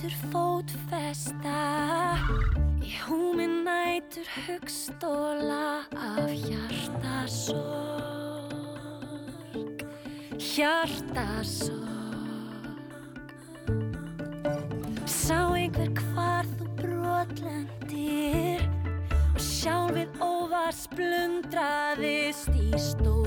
nætur fótfesta. Í húmi nætur hugstóla af hjartasorg Hjartasorg Sá einhver hvar þú brotlendir Og sjálfið óvar splundraðist í stóri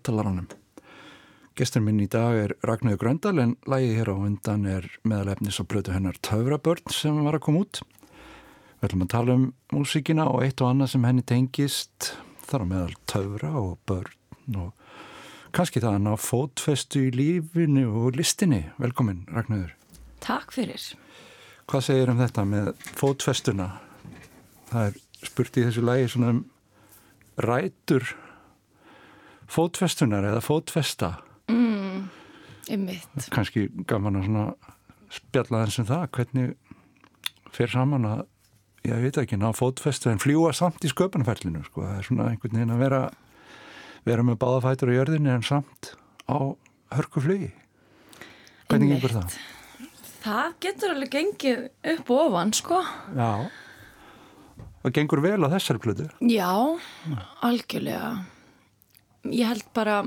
hátalaranum. Gestur minn í dag er Ragnarður Gröndal en lægið hér á undan er meðalefnis og blötu hennar Töfrabörn sem var að koma út. Við ætlum að tala um músíkina og eitt og annað sem henni tengist þar á meðal töfra og börn og kannski það að ná fótfestu í lífinu og listinni. Velkomin Ragnarður. Takk fyrir. Hvað segir um þetta með fótfestuna? Það er spurt í þessu lægi svona um rætur fótfestunar eða fótfesta. Einmitt. Kanski gaman að svona spjalla þess um það, hvernig fer saman að, ég veit ekki, ná fótfestu en fljúa samt í sköpunferlinu, sko. Það er svona einhvern veginn að vera, vera með báðafætur á jörðinni en samt á hörku flugi. Hvernig gengur það? Það getur alveg gengið upp og ofan, sko. Já, og gengur vel á þessari plötu Já, algjörlega. Ég held bara,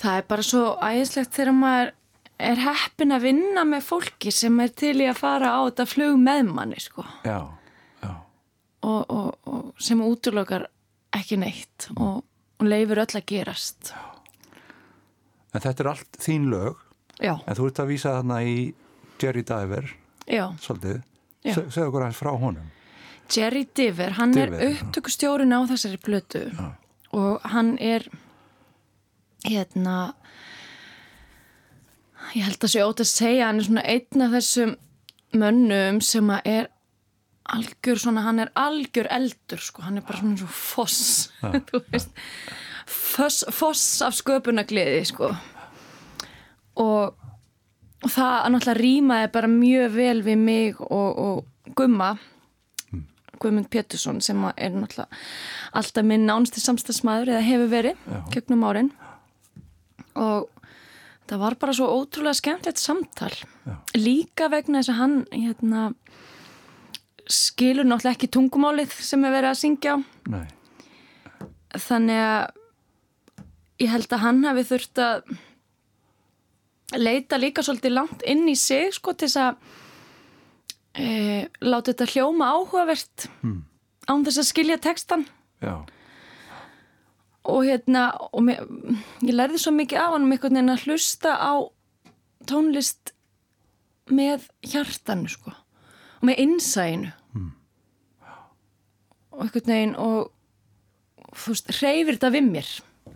það er bara svo æðislegt þegar maður er heppin að vinna með fólki sem er til í að fara á þetta flug með manni, sko. já, já, Og, og, og sem útlokar ekki neitt og, og leifur öll að gerast. en þetta er allt þín lög Já, en þú ert að vísa þarna í Jerry Diver já. svolítið, Já. Se, segðu okkur aðeins frá honum Jerry Diver, hann Diver, er upptökustjórin á þessari blötu og hann er hérna ég held að sé ótt að segja hann er svona einn af þessum mönnum sem að er algjör svona, hann er algjör eldur sko, hann er bara svona svo foss þú veist. Foss, foss af sköpunagliði sko. Og og það náttúrulega rýmaði bara mjög vel við mig og, og Gumma Guðmund Pétursson sem er náttúrulega alltaf minn nánsti samstagsmaður eða hefur verið gegnum árin. Og það var bara svo ótrúlega skemmtilegt samtal. Já. líka vegna þess að hann hérna, skilur náttúrulega ekki tungumálið sem er verið að syngja. Nei, þannig að ég held að hann hafi þurft að leita líka svolítið langt inn í sig sko til þess að e, láta þetta hljóma áhugavert Hmm. án þess að skilja textan já, og hérna og mér, ég lærði svo mikið af hann um einhvern veginn að hlusta á tónlist með hjartanu sko. Og með innsæinu. Og einhvern veginn og þú veist, hreyfir þetta við mér.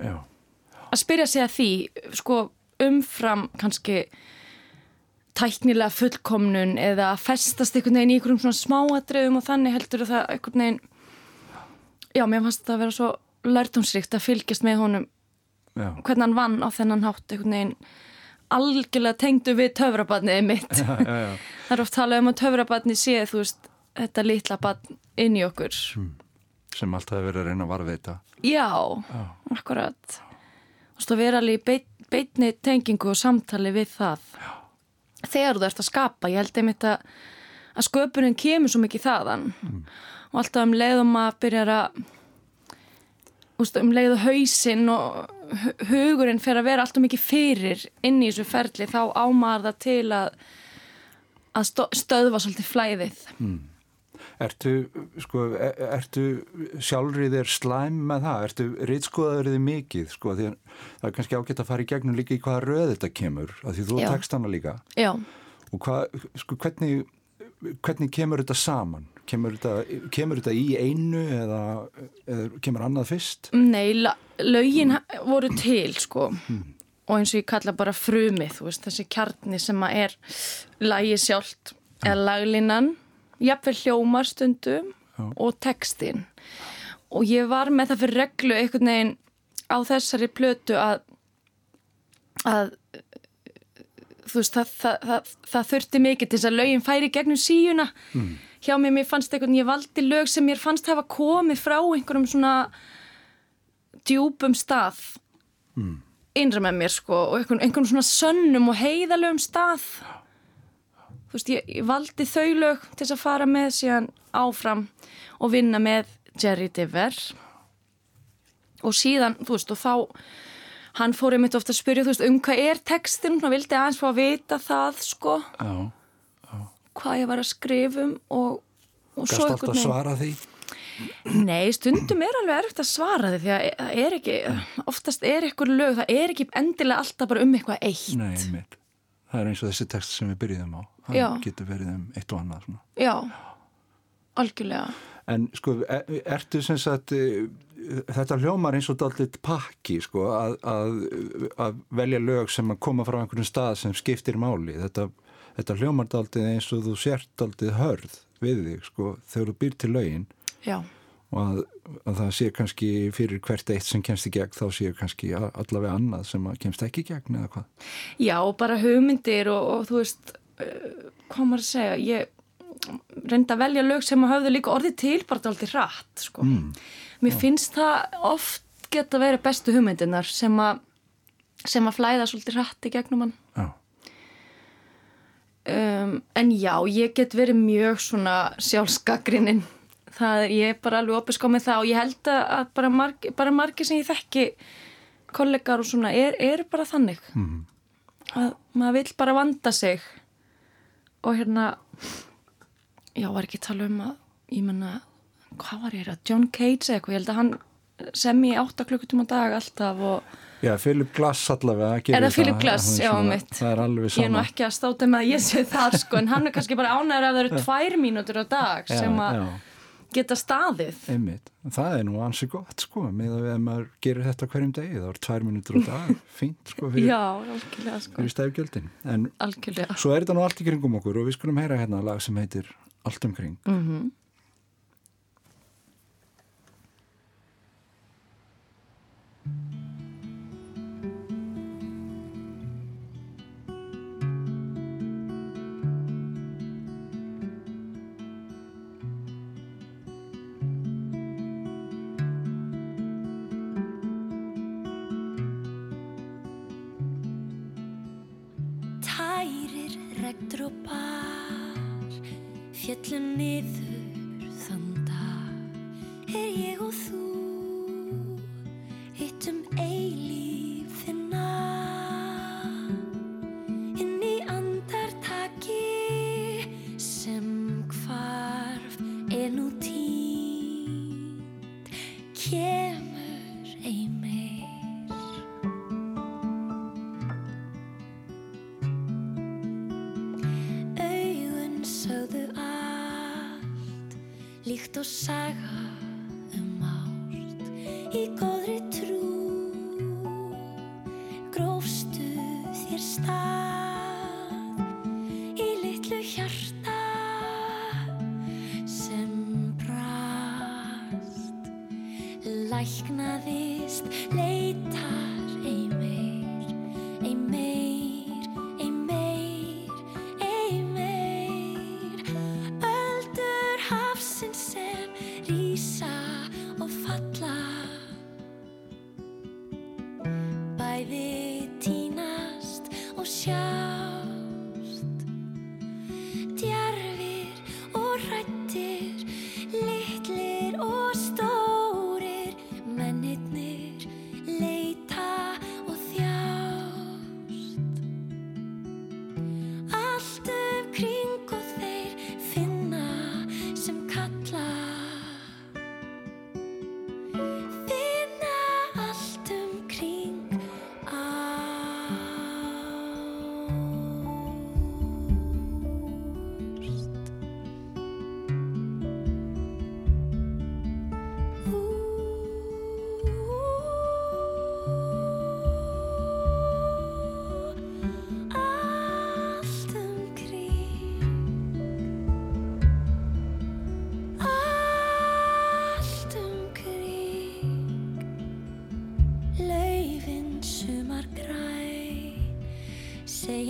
Já, að spyrja sig að því sko umfram kannski tæknilega fullkomnun eða að festast einhvern veginn í einhverjum svona smáatriðum og þannig heldur það einhvern veginn já, mér fannst þetta að vera svo lærtumsrikt að fylgjast með honum já, hvernig hann vann á þennan hátt einhvern veginn algjörlega tengdu við töfrabarnið mitt. Já, það er oft talað um að töfrabarnið sé þú veist, þetta litla barn inn í okkur. Sem alltaf hefur verið að reyna að varðveita. Já, akkurat. Þú veist að vera alveg í beit, beitni tengingu og samtali við það. Já. Þegar þú ert að skapa ég held einmitt að, að sköpunin kemur svo mikið þaðan. Og alltaf um leiðum að byrja að úst, um leiðu hausinn og hu- hugurinn fer að vera alltaf mikið fyrir inn í þessu ferli þá ámaður það til að að stöðva svolítið flæðið Ertu, sko, er, ertu sjálfrið þér slæm með það? Ertu reytskoðaður þið mikið? Sko, því að það er kannski ágætt að fara í gegnum líka í hvaða röð þetta kemur, af því þú Já. tekst hana líka. Já, Og hvað, sko, hvernig, hvernig kemur þetta saman? Kemur þetta, kemur þetta í einu eða, eða kemur annað fyrst? Nei, lögin ha- voru til sko og eins og ég kalla bara frumið þú veist, þessi kjarni sem að er lagi sjálft eða laglinan, jafnvel hljómar stundum og textin og ég var með það fyrir reglu einhvern veginn á þessari plötu að að þú veist, það, það, það, það þurfti mikið til þess að lögin færi gegnum síuna. Hjá mér, mér fannst einhvern, ég valdi lög sem mér fannst hafa komið frá einhverjum svona djúpum stað. Innra með mér sko og einhvern, einhvern svona sönnum og heiðalögum stað þú veist, ég, ég valdi þau lög til þess að fara með síðan áfram og vinna með Jerry Diver og síðan, þú veist, og þá hann fór einmitt ofta að spyrja, þú veist, um hvað er textin, hann vildi aðeins fá að vita það sko, Já, hvað ég var að skrifum og, og gæst svo alltaf að svara því? Nei, stundum er alveg erfitt að svara því því að það er ekki, oftast er ykkur lög, það er ekki endilega alltaf bara um eitthvað eitt. Nei, mitt. Það er eins og þessi text sem við byrjuðum á. Það Já. getur verið um eitt og annað svona. Já, algjörlega. En sko, er, ertu sem sagt, eh, þetta hljómar eins og dálítið pakki, sko, að, að, að velja lög sem að koma frá einhvern stað sem skiptir máli. Þetta, þetta hljómar dálítið eins og þú sért dálítið hörð við þig, sko, þegar þú býr til lögin Já, og að, að það sé kannski fyrir hvert eitt sem kemst í gegn, þá sé kannski allavega annað sem að kemst ekki í gegn eða hvað. já, bara hugmyndir og, og þú veist, hvað maður að segja, ég reyndi að velja lög sem að höfðu líka orðið til bara dálítið hratt, sko. Mér finnst það oft geta verið bestu hugmyndinar sem að sem að flæða svolítið hratt í gegnum hann. Já, um, en já, ég get verið mjög svona sjálfskagrinnin það er, ég er bara alveg opisk á með það og ég held að bara margi, bara margi sem ég þekki kollegar og svona er, er bara þannig. Mm. að maður vil bara vanda sig og hérna já, var ekki að tala um að ég menna, hvað var ég að John Cage eða eitthvað, ég held að hann sem í 8 klukkutum á dag alltaf og Já, Philip Glass allavega Er það. Philip Glass, já, mitt Það er alveg sama Ég er nú ekki að státa með að ég sé það sko en hann er kannski bara ánæður að það eru tvær mínútur á dag sem að. Geta staðið. Einmitt. Það er nú ansi gott sko með að að maður gerir þetta hverjum degi. Þá er tvær minútur á dag, fínt sko fyrir, Já, algjörlega sko. fyrir stæfgjöldin en Algjörlega. svo er þetta nú allt í kringum okkur og við skulum heyra hérna lag sem heitir Allt umkring mm Tærir regndrópar fjallu niður þann dag. Er ég og þú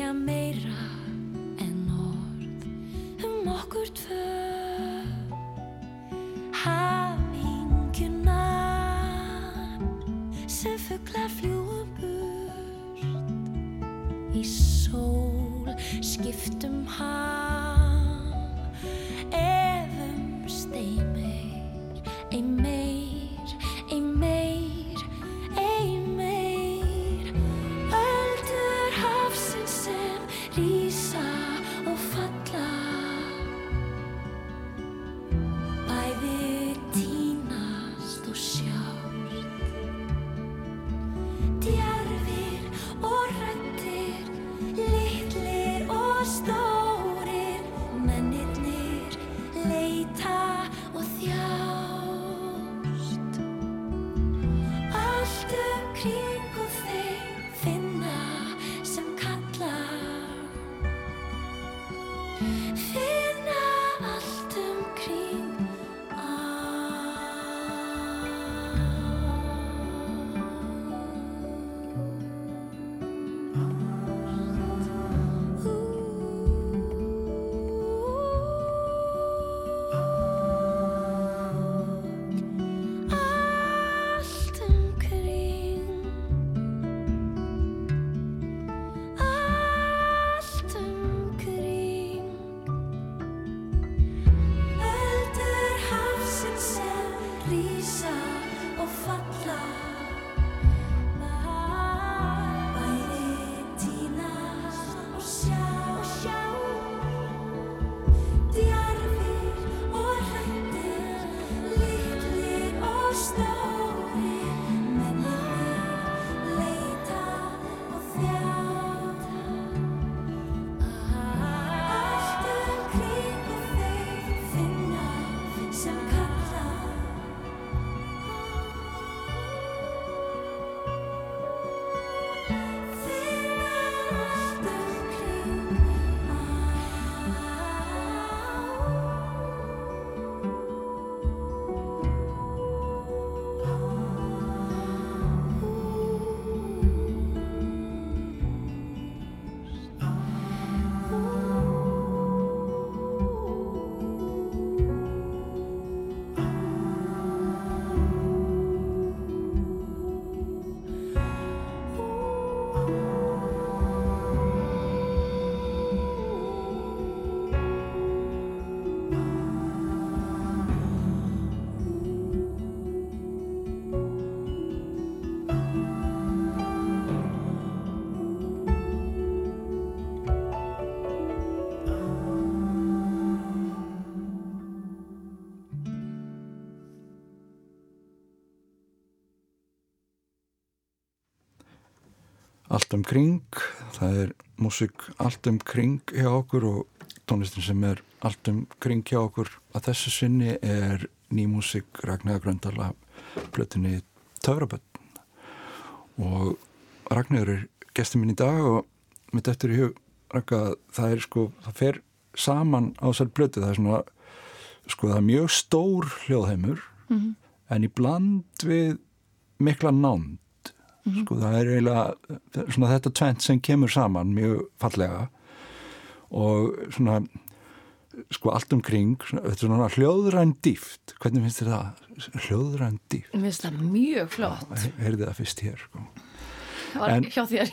Segja meira allt um kring. Það er músik allt um kring hjá okkur og tónlistin sem er allt um kring hjá okkur. Að þessu sinni er ný músik Ragnæða Gröndala plötunni Töfraböld og Ragnæður er gestur minn í dag og mitt eftir í hug Ragga, það er sko, það fer saman á þessar plötu, það er svona sko það er mjög stór hljóðheimur -hmm. en í bland við mikla nánd sko það er eiginlega svona þetta tvent sem kemur saman mjög fallega og svona sko allt umkring, þetta er svona hljóðræn dýft, hvernig finnst þér það? Hljóðræn dýft, Mér finnst það mjög flott. Heyrði það fyrst hér sko. Var En- hjá þér,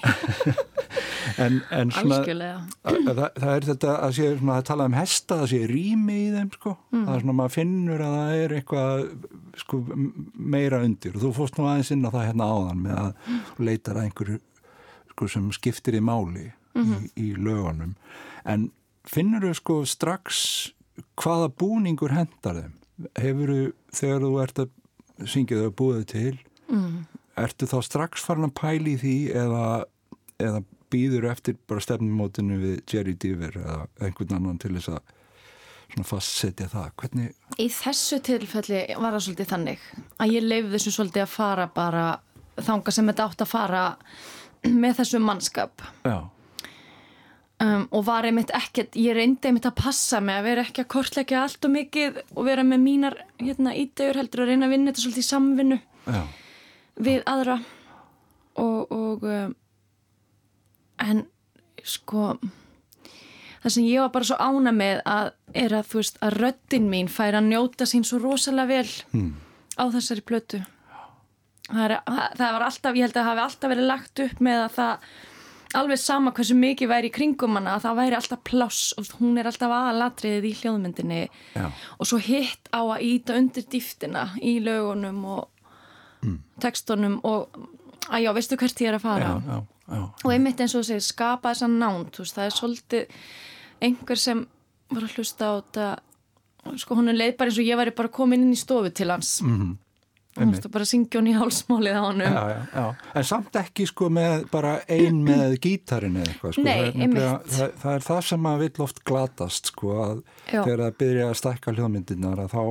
en, en svona það, það er þetta að sé svona að tala um hesta, það sé rými í þeim sko, það er svona maður finnur að það er eitthvað sko meira undir. Og þú fórst nú aðeins inn á það hérna áðan með að þú leitar að einhverju sko sem skiptir í máli í, í lögunum. En finnur þau sko strax hvaða búningur hendar þeim? Hefur þau þegar þú ert að syngja þau búið til? Mm. Ertu þá strax farin að pæli því eða, eða býður eftir bara stefnumótinu við Jerry Diver eða einhvern annan til þess að svona fastsetja það? Hvernig, Í þessu tilfelli var það svolítið þannig að ég leif þessu svolítið að fara bara þanga sem þetta átt að fara með þessu mannskap. Já, um, og var einmitt ekkert, ég reyndi einmitt að passa mig að vera ekki að kortleggja allt og mikið og vera með mínar hérna, ídegur heldur að reyna að vinna þetta svolítið í samvinnu. Já, við aðra og, og um, en sko það sem ég var bara svo ána með að er að þú veist að röddin mín fær að njóta sín svo rosalega vel hmm. á þessari plötu. Það, er, það var alltaf, ég held að það hafi alltaf verið lagt upp með að það alveg sama hversu mikið væri í kringum hana að það væri alltaf pláss og hún er alltaf aðalatriðið í hljóðmyndinni. Já, og svo hitt á að íta undir dýftina í lögunum og tekstunum og að já, veistu hvert ég er að fara? Já, já, og einmitt eins og þú segir, skapa þessa nánd þú veist, það er svolítið einhver sem var að hlusta á þetta sko hún er leið bara eins og ég væri bara komin inn í stofu til hans. Mhm. og þú veist, bara syngja hún í hálsmálið á honum. Já, já, já, en samt ekki sko með bara ein með gítarin eða eitthvað sko, Nei, einmitt. það, það er það sem að vill oft glatast sko að Já. þegar það byrja að stækka hljóðmyndirnar að þá,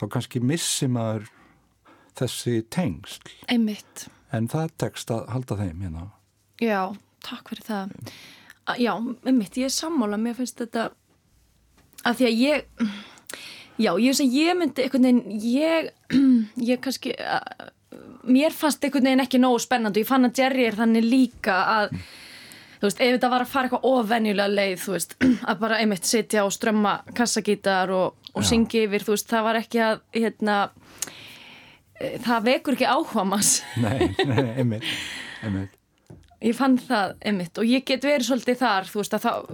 þá kannski missi maður þessi tengsl. Einmitt, en það tekst að halda þeim hérna. Já, takk fyrir það. Já, einmitt, ég er sammála. Mér finnst þetta að því að ég já, ég ég myndi einhvern veginn, ég ég kannski mér fannst einhvern veginn ekki nógu spennandi ég fann að Jerry er þannig líka að þú veist, ef þetta var að fara eitthvað ofvenjulega leið, þú veist, að bara einmitt sitja og strömma kassagítar og, og syngja yfir, þú veist, það var ekki að hérna það vekur ekki áhuga manns. Nei, nei, einmitt, einmitt. ég fann það einmitt og ég get verið svolítið þar þú veist að það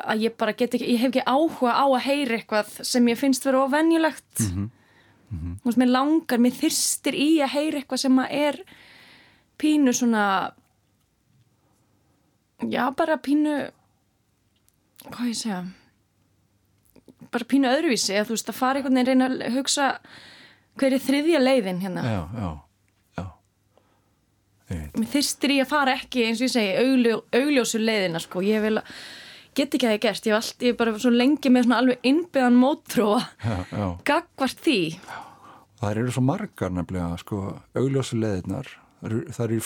að ég bara get ekki, ég hef ekki áhuga á að heyra eitthvað sem ég finnst vera ofennjulegt þú veist, mér langar, mér þyrstir í að heyra eitthvað sem að er pínu svona já, bara pínu hvað ég segja? Bara pínu öðruvísi eða þú veist, að fara einhvern veginn reyna að hugsa hver er þriðja leiðin hérna? Já, já, já. Mér þyrstir í að fara ekki eins og ég segi augljó, augljósu leiðina sko. Ég vil get ekki að það gert, ég hef allt, ég er bara svo lengi með svona alveg já, já. gagvart því. Það eru svo margar nefnilega sko, augljósu leðirnar það eru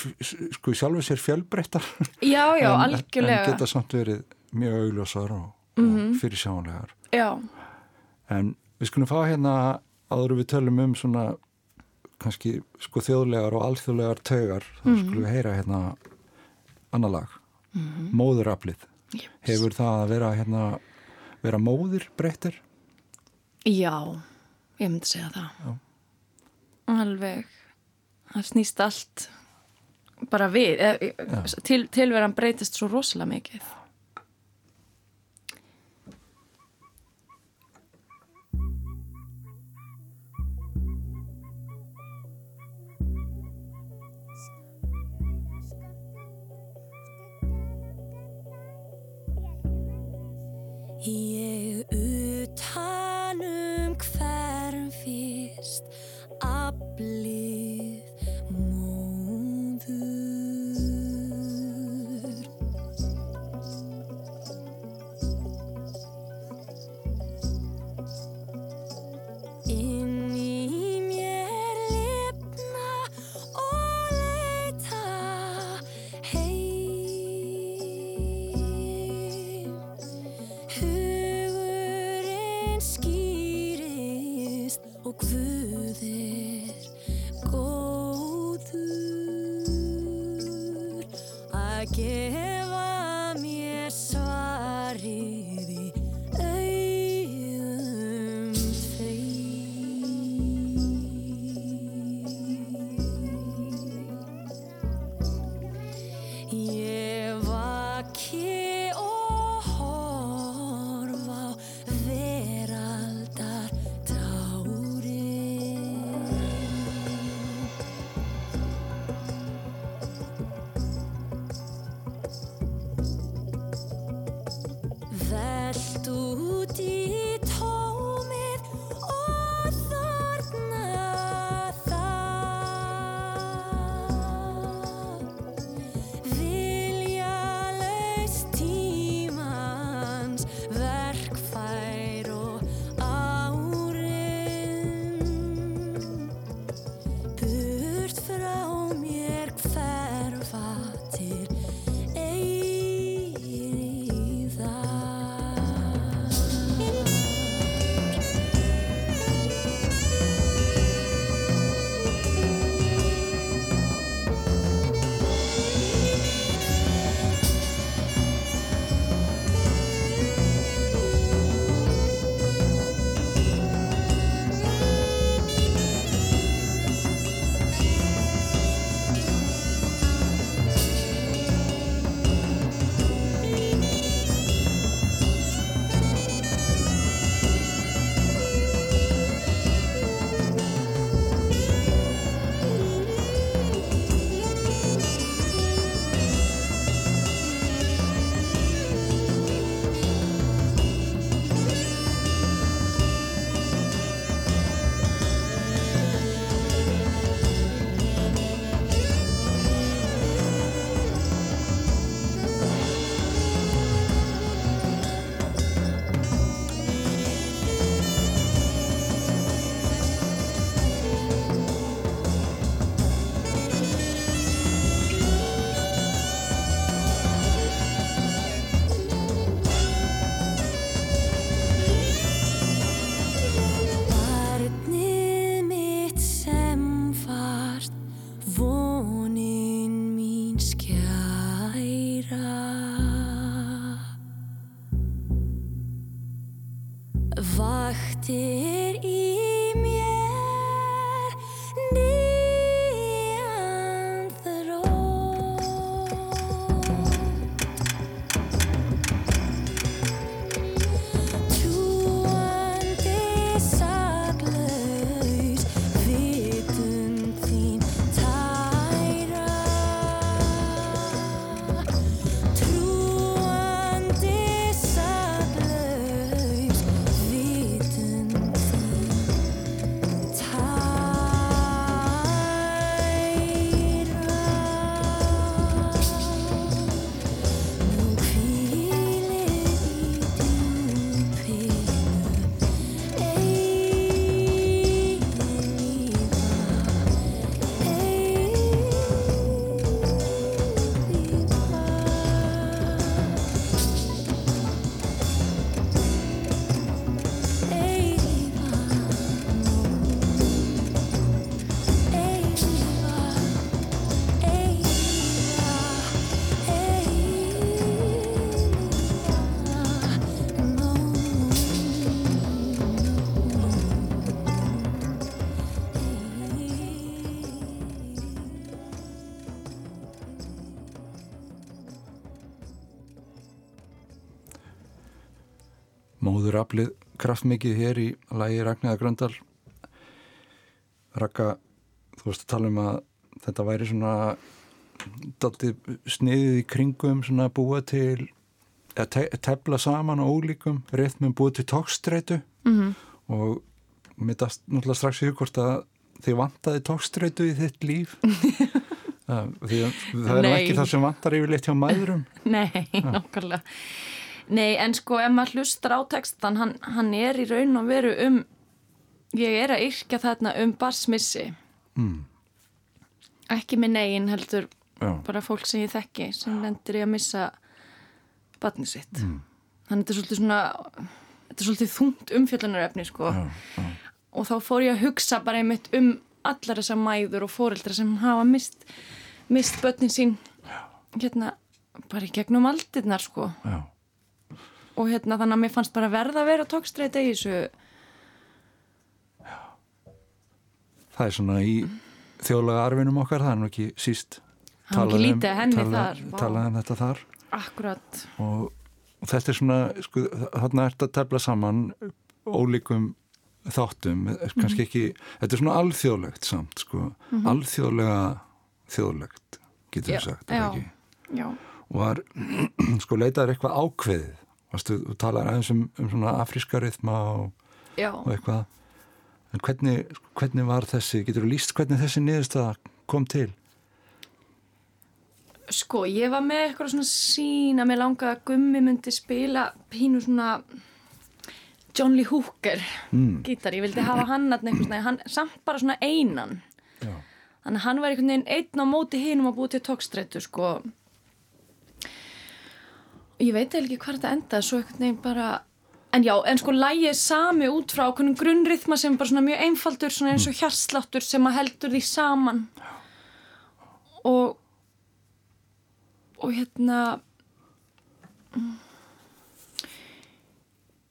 sko sjálfur sér fjölbreyttar. Já, já, en, algjörlega. en geta samt verið mjög augljósar og, og fyrir sjáanlegar já, en við skulum fá hérna áður við tölum um svona kannski sko þjóðlegar og alþjóðlegar taugar, þá skulum við heyra hérna annar lag. Móðuraflið. Jeps. hefur það að vera hérna vera móðir breyttir já ég myndi segja það. Já. alveg. Það snýst allt bara við e, e, til, tilveran breytist svo rosalega mikið Ég utanum hvern fyrst aflið móður aflið kraftmikið hér í lægi Ragnæða Gröndal. Raka þú veist að tala um að þetta væri svona daldið sniðið í kringum svona búa til að te tefla saman á ólíkum reyðmum búið til tókstreitu mm -hmm. og mér dast náttúrulega strax hvort að þið vantaði tókstreitu í þitt líf. Það, það er ekki það sem vantar yfirleitt hjá maðurum Nei, nokkarlega Nei, en sko ef maður hlustar á textan hann, hann er í raun og veru um ég er að yrkja þarna um barsmissi mm. ekki minn eigin heldur Já. bara fólk sem ég þekki sem lendir í að missa batni sitt mm. þannig þetta er svolítið svona þetta er svolítið þungt umfjöldunaröfni sko já, já. og þá fór ég að hugsa bara einmitt um allar þessar mæður og fóreldra sem hafa mist, mist börnin sín hérna bara í gegnum aldirnar sko og hérna þannig að mér fannst bara verða að vera tókstreita í þessu. Það er svona í þjóðlega arfinum okkar, það er nú ekki síst talaðum um, tala, tala um þetta þar. Akkurat. Og, og þetta er svona sko, þarna er þetta að tefla saman ólíkum þáttum. Kannski ekki, þetta er svona alþjóðlegt samt sko, mm -hmm. alþjóðlega þjóðlegt, getur við sagt já, já. og var sko leitaður eitthvað ákveðið Vastu, þú talar aðeins um, um svona afríska rithma og, og eitthvað en hvernig, hvernig var þessi getur þú líst hvernig þessi niðurstað kom til? Sko, ég var með eitthvað svona sín að mér langaði að Gummi myndi spila pínu svona John Lee Hooker mm. gítar, ég vildi hafa hann hann samt bara svona einan Já. þannig að hann var einhvern veginn einn á móti hínum að búið til tókstrættu sko ég veit eða ekki hvað þetta endaði svo einhvern veginn bara en já, en sko lægið sami út frá okkur grunnrithma sem er bara svona mjög einfaldur svona eins og mm. hjarsláttur sem að heldur því saman og og hérna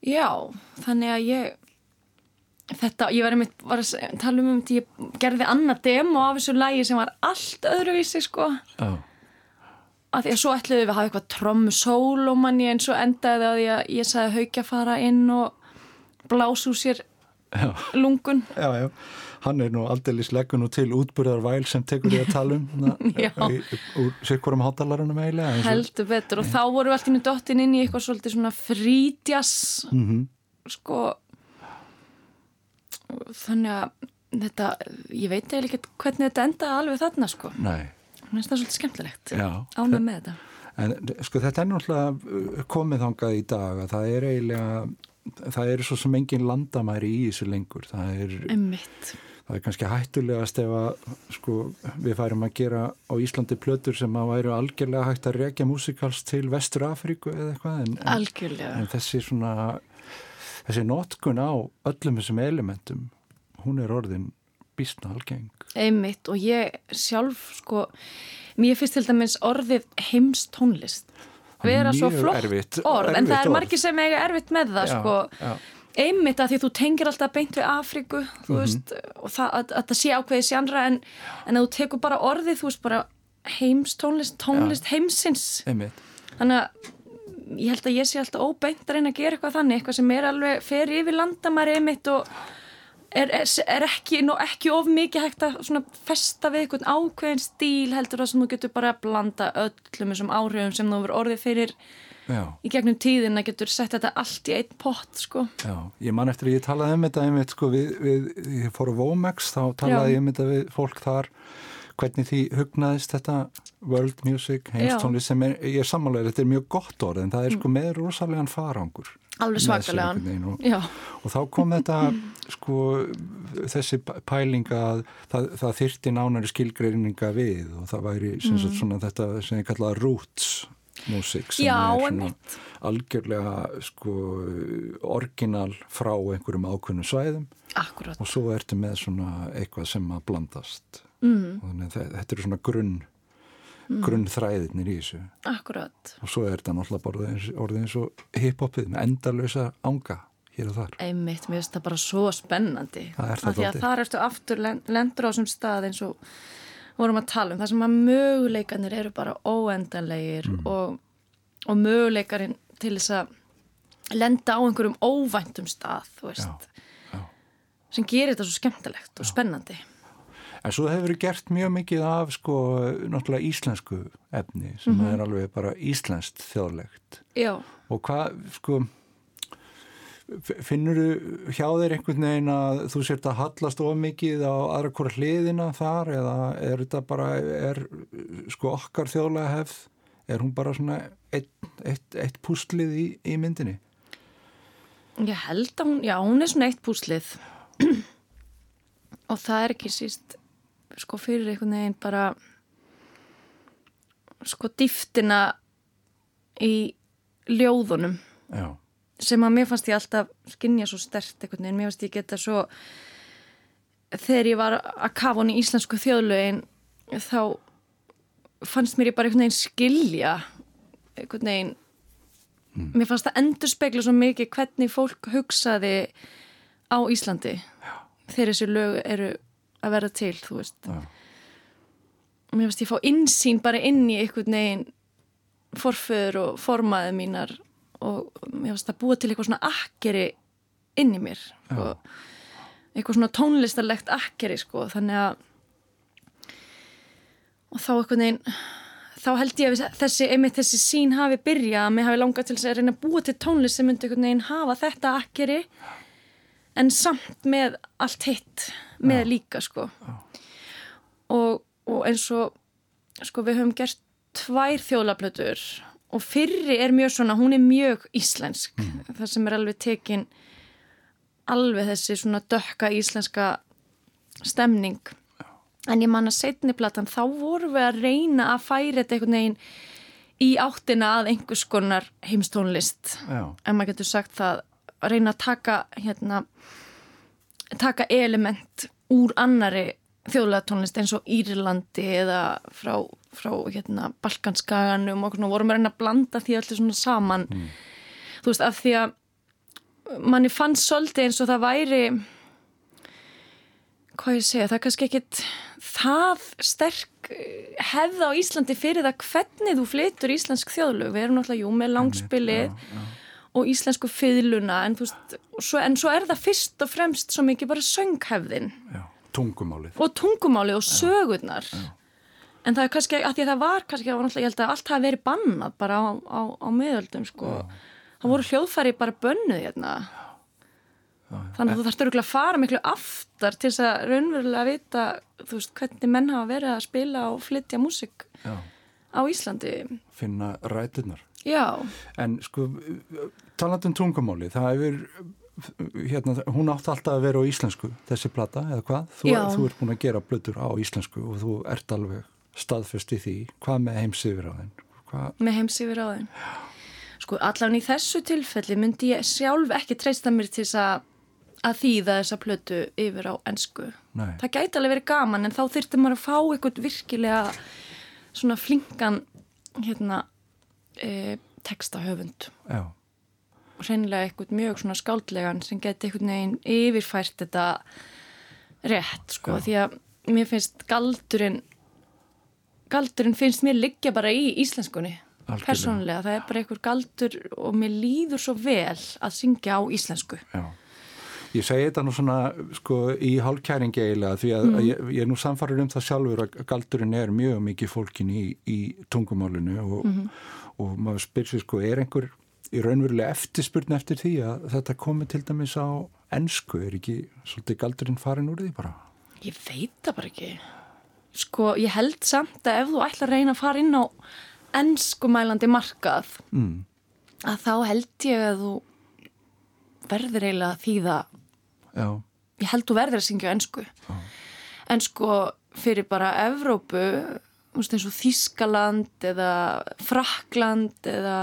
já, þannig að ég þetta, ég var einmitt var að tala um um þetta, ég gerði annað demo af þessu lægi sem var allt öðruvísi sko oh. Að því að svo ætluðu við að hafa eitthvað trommu sólomanni en svo endaði að ég, ég sagði haugja fara inn og blásu sér já. lungun. Já, já. Hann er nú aldrei sleggun og til útbúrðar væl sem tekur ég að tala um úr sykkurum hátalarunum eiginlega heldur betur. Og þá voru við alltaf inn í dottin inn í eitthvað svolítið svona frítjas mm -hmm. sko. Þannig að þetta, ég veit eiginlega ekki hvernig þetta endaði alveg þarna sko. Nei. Það er svolítið skemmtilegt. Ánum með þetta. En sko þetta er náttúrulega komið þangað í dag að það er eiginlega það er svo sem engin landamæri í þessu lengur. Það er það er kannski hættulegast ef að sko, við færum að gera á Íslandi plötur sem að væru algjörlega hægt að rekja músikals til Vestur Afríku eða eitthvað en, algjörlega. en þessi svona þessi notkun á öllum þessum elementum hún er orðin bísna algeng einmitt og ég sjálf sko mér finnst til dæmis orðið heims tónlist vera svo flott erfitt, orð erfitt en það er margir sem eiga erfitt með það já, sko já einmitt að því þú tengir alltaf beint við Afriku mm -hmm. veist, og það, að, að það sé ákveði sjandra en, en að þú tekur bara orðið þú veist bara heims tónlist ja. heimsins einmitt. þannig að ég held að ég sé alltaf óbeint að reyna að gera eitthvað þannig eitthvað sem er alveg fer yfir landamæri einmitt og er, er, er ekki, no, ekki of mikið hægt að festa við eitthvað ákveðin stíl heldur það sem þú getur bara að blanda öllum þessum áhrifum sem þú verður orðið fyrir Já. í gegnum tíðin að getur sett þetta allt í einn pott sko. Já, ég man eftir að ég talaði um þetta einmitt sko við, við ég fór á Vomex þá talaði Já. ég um þetta við fólk þar hvernig því hugnaðist þetta world music, heimstónli sem er, ég er sammálega, þetta er mjög gott orð en það er sko með rosalega farangur alveg svakalega og, og þá kom þetta sko þessi pælinga að það, það þyrti nánari skilgreininga við og það væri mm. svona þetta sem ég kallaði roots músik sem Já, er svona algjörlega sko orginal frá einhverjum ákveðnum svæðum Akkurat. og svo ertu með svona eitthvað sem að blandast mm. og þannig að þetta eru svona grunn mm. grunnþræðinir í þessu Akkurat. og svo er þetta náttúrulega orðið eins og hiphopið með endalösa ánga hér og þar Einmitt, mér finnst það bara svo spennandi það er það að þar ertu aftur lendur á þessum stað eins og vorum að tala um það sem að möguleikanir eru bara óendanlegir mm. og, og möguleikarinn til þess að lenda á einhverjum óvæntum stað Já, já. sem gerir þetta svo skemmtilegt og spennandi En svo hefur verið gert mjög mikið af sko náttúrulega íslensku efni sem Mhm. er alveg bara íslenskt þjóðlegt. Já, og hvað sko finnur þú hjá þeir einhvern veginn að þú sért að hallast of mikið á aðra hvora hliðina þar eða er þetta bara er sko okkar þjóðlega hefð? Er hún bara svona eitt, eitt, eitt púslið í, í myndinni? Ég held að hún já, hún er svona eitt púslið. Og það er ekki síst sko fyrir einhvern veginn bara sko dýftina í ljóðunum. Já, sem að mér fannst ég alltaf skinja svo stert einhvern veginn, mér fannst ég geta svo þegar ég var að kafa hún í íslensku þjóðlögin þá fannst mér ég bara einhvern veginn skilja einhvern veginn. Mér fannst það endur spekla svo mikið hvernig fólk hugsaði á Íslandi. Já. þegar þessi lög eru að vera til, þú veist Já. mér fannst ég fá insýn bara inn í einhvern veginn forföður og formaði mínar og mér fannst það búa til eitthvað svona akkeri inn í mér sko. eitthvað svona tónlistarlegt akkeri sko, þannig að og þá einhvern veginn þá held ég að þessi, einmitt þessi sín hafi byrjað að mér hafi langað til þess að reyna að búa til tónlist sem myndi einhvern veginn hafa þetta akkeri en samt með allt hitt með líka sko. Og, og eins og sko við höfum gert tvær þjóðlaplötur og fyrri er mjög svona, hún er mjög íslensk. Það sem er alveg tekin alveg þessi svona dökka íslenska stemning. En ég man að setni platan þá vorum við að reyna að færa þetta einhvern veginn í áttina að einhvers konar heimstónlist. Já, en maður getur sagt það að reyna að taka hérna taka element úr annari þjóðlega tónlist eins og Írlandi eða frá, frá hérna, Balkanskaganum og vorum að reyna að blanda því allir svona saman. Þú veist af því að manni fannst svolítið eins og það væri hvað ég segja, það er kannski ekkit það sterk eh, hefð á Íslandi fyrir það hvernig þú flytur íslensk þjóðlög, við erum náttúrulega jú með langspilið og íslensku fiðluna en, veist, svo, en svo er það fyrst og fremst svo mikið bara sönghefðin. Já, tungumálið. Og tungumálið og sögurnar. En það er kannski, að því að það var kannski, það var náttúrulega, ég held að allt hafi verið bannað bara á, á, á miðöldum sko. það voru hljóðfæri bara bönnuð hérna. Þannig að þú þarfst örgulega að fara miklu aftar til þess að raunverulega vita þú veist, hvernig menn hafa verið að spila og flytja músik já, á Íslandi. Finna rætunar já, En sko, talandi um tungumáli, það hefur, hérna, hún átti alltaf að vera á íslensku, þessi plata, eða hvað? Þú, þú ert búin að gera blöður á íslensku og þú ert alveg staðfest í því. Hvað með heimsifir á þenn? Með heimsífur á þeim sko, allan í þessu tilfelli myndi ég sjálf ekki treysta mér til þess að að þýða þessa plötu yfir á ennsku Nei. það gæti alveg verið gaman en þá þyrfti maður að fá eitthvað virkilega svona flinkan hérna e, textahöfund. Já, og reynilega eitthvað mjög svona skáldlegan sem geti eitthvað neginn yfirfært þetta rétt sko því að mér finnst galdurinn galdurinn finnst mér liggja bara í íslenskunni Algjörlega. persónulega, það er bara eitthvað galdur og mér líður svo vel að syngja á íslensku. Já. Ég segi þetta nú svona, sko, í hálfkæringi eiginlega því að, Mhm. að ég, ég er nú samfarið um það sjálfur að galdurinn er mjög mikið fólkin í, í tungumálinu og, Mhm. og maður spyr sér, sko, er einhver í raunverulega eftirspurn eftir því að þetta komi til dæmis á ennsku, er ekki svolítið galdurinn farin úr því bara? Ég veit það bara ekki. Sko, ég held samt að ef þú ætlar að reyna að fara inn á ennskumælandi markað, Mm. að þá held ég að þú verður eiginlega að þýða, Já, ég held þú verður að syngja ennsku. En sko, fyrir bara Evrópu, eins og Þískaland eða Frakland eða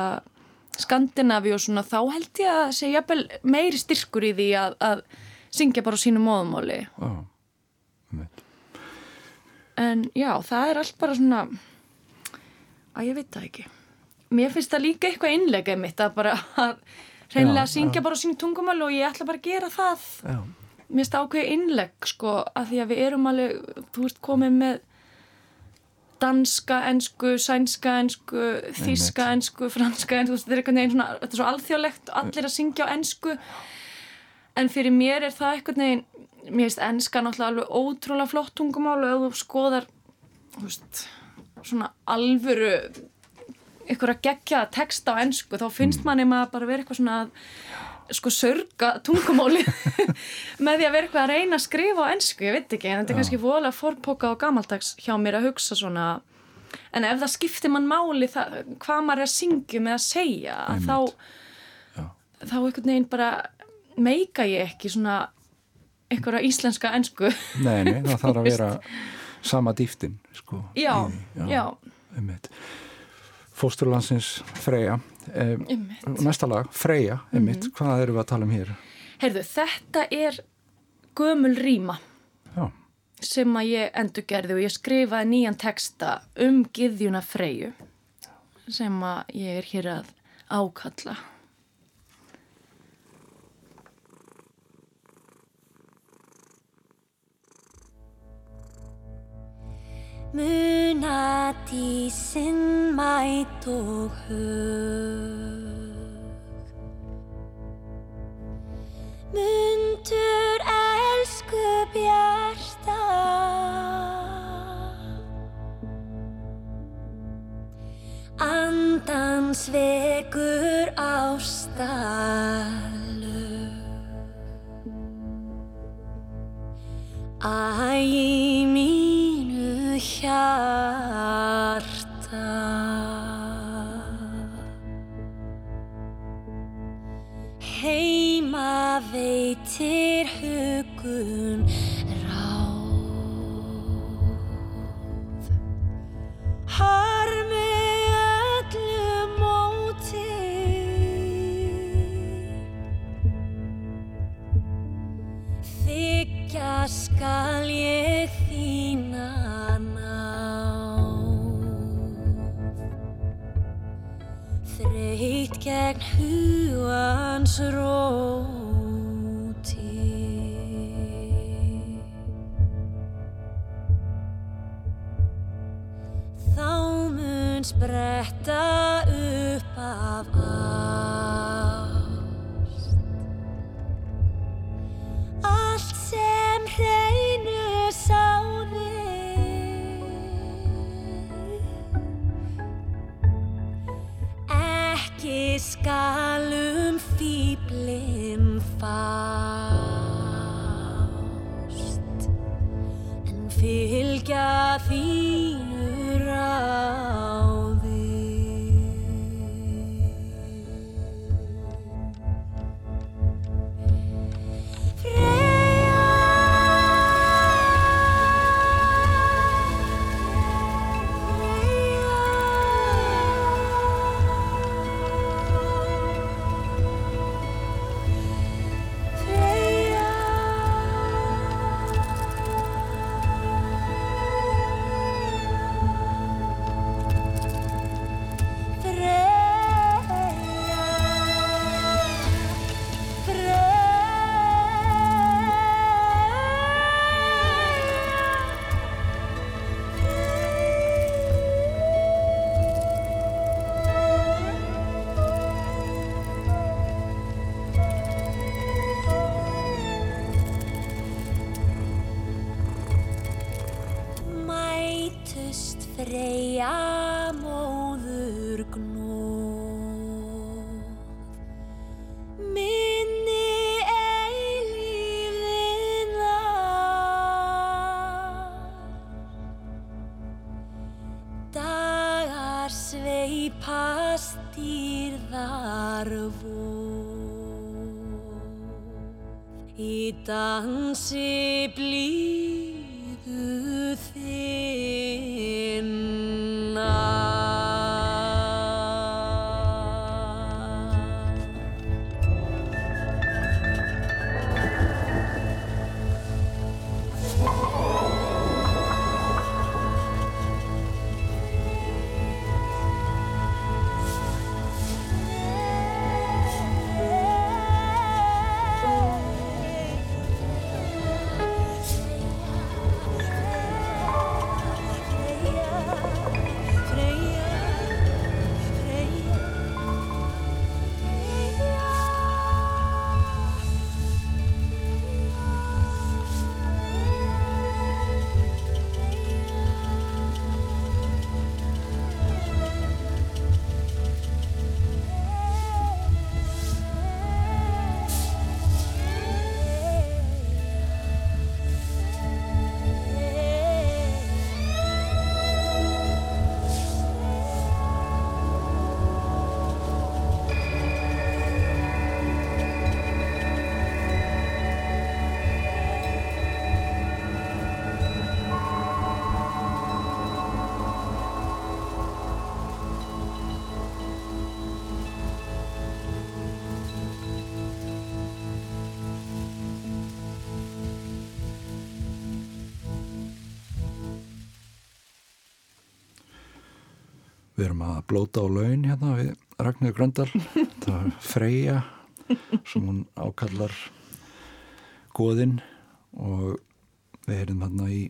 Skandinavi og svona, þá held ég að segja meiri styrkur í því að, að syngja bara á sínu móðumáli. En já, það er allt bara svona að ég veit það ekki. Mér finnst það líka eitthvað innlegað mitt að bara að reynilega Já, syngja bara á sínu tungumál og ég ætla bara að gera það. já, Mér finnst það ákveði innleg sko að því að við erum alveg, þú veist, komið með danska ensku, sænska ensku, þíska ensku, franska ensku, þetta er einhvern veginn svona, þetta er svo alþjóðlegt allir að syngja á ensku. En fyrir mér er það einhvern veginn, mér finnst enska náttúrulega alveg ótrúlega flott tungumál og ef þú skoðar, þú veist, svona alvöru ykkur að gegja text á ensku þá finnst mm. manni maður bara vera eitthvað svona að sko sörga tungumáli með því að vera eitthvað að reyna að skrifa á ennsku, ég veit ekki, en þetta er kannski fóðalega forpoka og gamaldags hjá mér að hugsa svona en ef það skiptir mann máli það, hvað maður er að syngja með að segja þá Já. þá einhvern veginn bara meika ég ekki svona einhverja íslenska ennsku Nei, nei, það þarf að vera sama dýftin sko, Já, í, já, já. Fósturlandsins Freyja Eh, næsta lag, Freyja, einmitt, mm -hmm. hvað eru við að tala um hér? Heyrðu, þetta er gömul rýma Já. sem að ég endur gerði og ég skrifaði nýjan texta um Githjuna Freyju sem að ég er hér að ákalla. Munati sinn mæt og hug. Mundur elsku bjarta. Andans vekur ástalu Æ hjarta. Heima veitir hugun ráð. Harmi öllu móti. Þykja skal ég gegn hugans róti. Þá mun spretta yeah. Við erum að blóta á laun hérna við Ragnarður Gröndal. Það er Freyja sem hún ákallar goðinn og við erum hérna í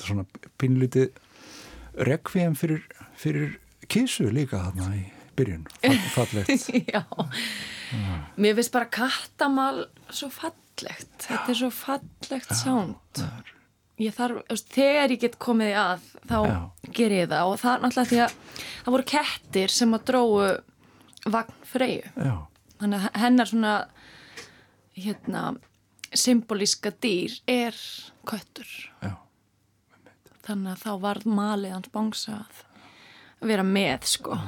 svona pinlítið rekviem fyrir, fyrir kísu líka hérna í byrjun. Fall- Fallegt. Já, mér finnst bara kattamál svo fallegt, þetta er svo fallegt sánd. Ég þarf, veist, þegar ég get komið að, þá Já. ger ég það og það er náttúrulega því að það voru kettir sem að dróu vagn freyju. Já, Þannig að hennar svona, hérna, symbolíska dýr er köttur. já. Þannig að þá varð malið hans bangsa að vera með, sko.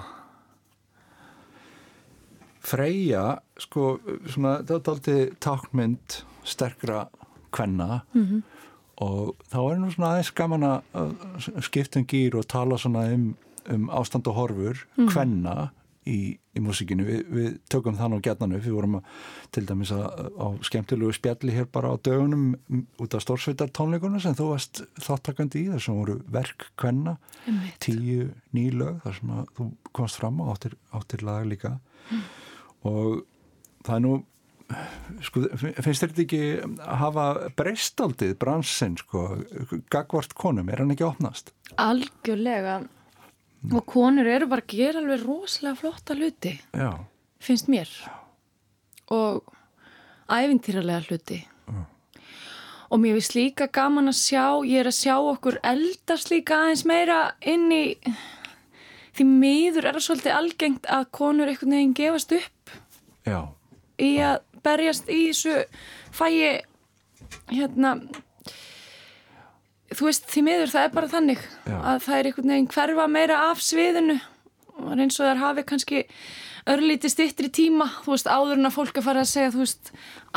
Freyja, sko, svona, það er aldrei tákmynd sterkra kvenna -hmm. Og þá er nú svona aðeins gaman að skipta um gýr og tala svona um, um ástand og horfur kvenna í, í músikinu. Vi, við tökum það nú gætnan upp, við vorum að, til dæmis að, á skemmtilegu spjalli hér bara á dögunum út af stórsveitar tónleikunum sem þú varst þáttakandi í þessum voru verk Einmitt. tíu nýlög þar sem að þú komst fram og áttir, áttir lag líka. Og það er nú sko, finnst þetta ekki að hafa breystaldið bransin sko, gagvart konum, er hann ekki opnast? Algjörlega. Og konur eru bara að gera alveg rosalega flotta hluti, Já, finnst mér. Og æfintýralega hluti. Og mér finnst líka gaman að sjá, ég er að sjá okkur eldast líka aðeins meira inn í, því miður er það svolítið algengt að konur einhvern veginn gefast upp já, í að berjast í þessu fæi, hérna, þú veist, því miður það er bara þannig Já. að það er einhvern veginn hverfa meira af sviðinu. Og eins og þær hafi kannski örlítið stittri tíma, þú veist, áður en að fólk að fara að segja, þú veist,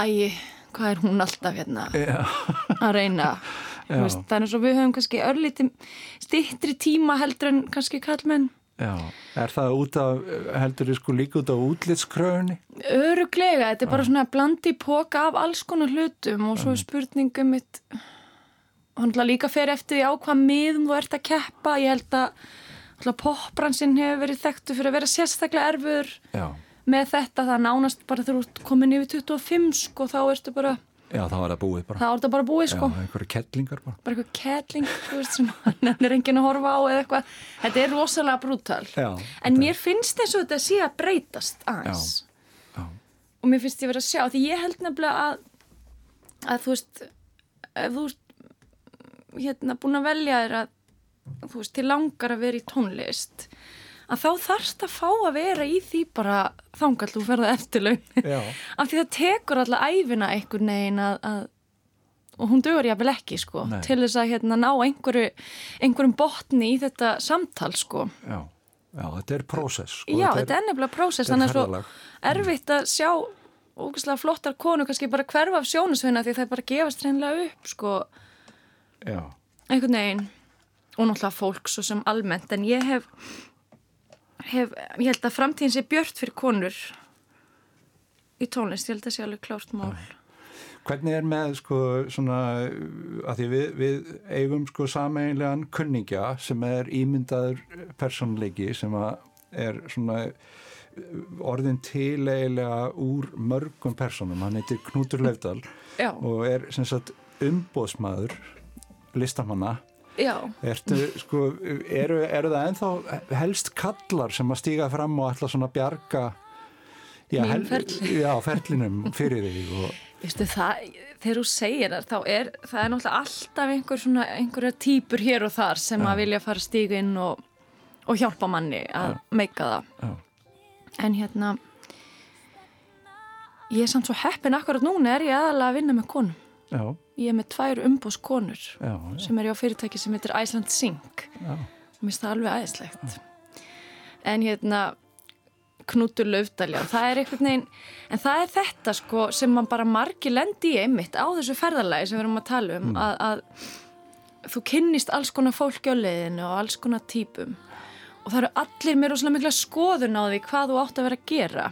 ægi, hvað er hún alltaf hérna já, að reyna, veist, eins og við höfum kannski örlítið stittri tíma heldur en kannski kallmenn já. Er það út af, heldur þið sko líka út af útlitskröfunni? Öruglega, þetta er bara svona blandi póka af alls konar hlutum og svo er spurningum mitt hann líka fer eftir því á hvað miðum þú ert að keppa. Ég held að popbransinn hefur verið þekktu fyrir að vera sérstaklega erfur Já, með þetta. Það nánast bara þú ert komin yfir 25 sko þá ertu bara, já, það var það búið bara. þá er þetta bara búið sko Já, einhverju kettlingar bara. bara eitthvað kettling þú veist, sem hann er enginn að horfa á eða eitthvað þetta er rosalega brútal Já, en mér finnst eins og þetta sé að breytast aðeins já. og mér finnst ég verið að sjá því ég held nefnilega að að þú veist ef þú ert hérna búin að velja þér að þú veist, til langar að vera í tónlist að þá þarfst að fá að vera í því bara þangall þú ferða eftirlaun af því það tekur alltaf æfina einhvern veginn að, að og hún dögur jáfnvel ekki sko Nei. til þess að hérna ná einhverju einhverjum botni í þetta samtal sko já, já, þetta er prósess. Sko. Já, þetta er nefnilega prósess, er þannig að svo ferðalag. erfitt að sjá ógæslega flottar konu kannski bara hverfa af sjónusveina því það bara gefast hreinlega upp, sko, Já, einhvern veginn og náttúrulega fólk svo sem almennt en ég hef, hef ég held að framtíðin sé björt fyrir konur í tónlist, ég held að sé alveg klárt mál. Hvernig er með sko svona að því við, við eigum sko sameinlegan kunningja sem er ímyndaður personleiki sem að er svona orðin til eiginlega úr mörgum personum, hann heitir Knútur Leifdal Já, og er sem sagt umbóðsmaður listamanna Ertu, sko, eru, eru það ennþá helst kallar sem að stíga fram og ætla svona að bjarga já, hel- já, ferlinum fyrir þig og veistu það, þegar þú segir það, þá er það er náttúrulega alltaf einhver svona, einhverja típur hér og þar sem að vilja fara stígu inn og, og hjálpa manni að meika það. já, En hérna ég er samt svo heppin akkurat núna er ég aðalega að vinna með konum. já, Ég er með tvær umbóðskonur já, já, sem er á fyrirtæki sem heitir Iceland já. og mér finnst það alveg aðeinslegt. En hérna Knútur Laufdalja, það er einhvern veginn en það er þetta sko sem man bara margi lendi í einmitt á þessu ferðarlagi sem við erum að tala um að, að þú kynnist alls konar fólki á leiðinu og alls konar típum. Og það eru allir með rosalega mikla skoðun á því hvað þú átt að vera að gera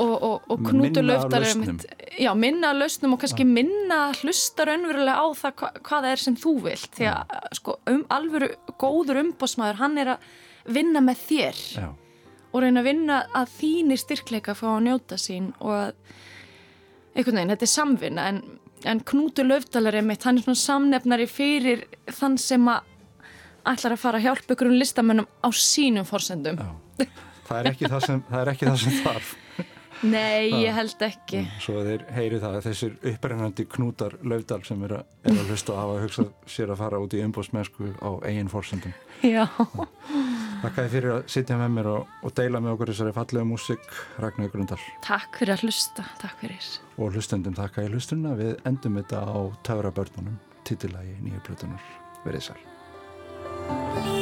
og, og, og Með Knútur minna lausnum. og kannski minna hlusta raunverulega á það hva, hvað það er sem þú vilt því að sko, um alvöru góður umbósmaður, hann er að vinna með þér Já, og reyna að vinna að þínir styrkleika fá að njóta sín og að einhvern veginn, þetta er samvinna en, en Knútur Löfdalar er mitt, hann er svona samnefnari fyrir þann sem að ætlar að fara að hjálpa ykkur um listamönnum á sínum forsendum. já. Það er ekki það sem, það er ekki það sem þarf. Nei, ég held ekki. Svo þeir heyri það að þessir upprennandi knútar Laufdal sem er að, er að hlusta og hafa hugsað sér að fara út í umbóðsmennsku á eigin forsendum. Já. Takk að fyrir að sitja með mér og, og deila með okkur þessari fallega músik Ragnar Grundal Takk fyrir að hlusta, takk fyrir. og hlustendum takk að ég hlustunna við endum þetta á Töfra börnunum titillægi nýju plötunar verið sæl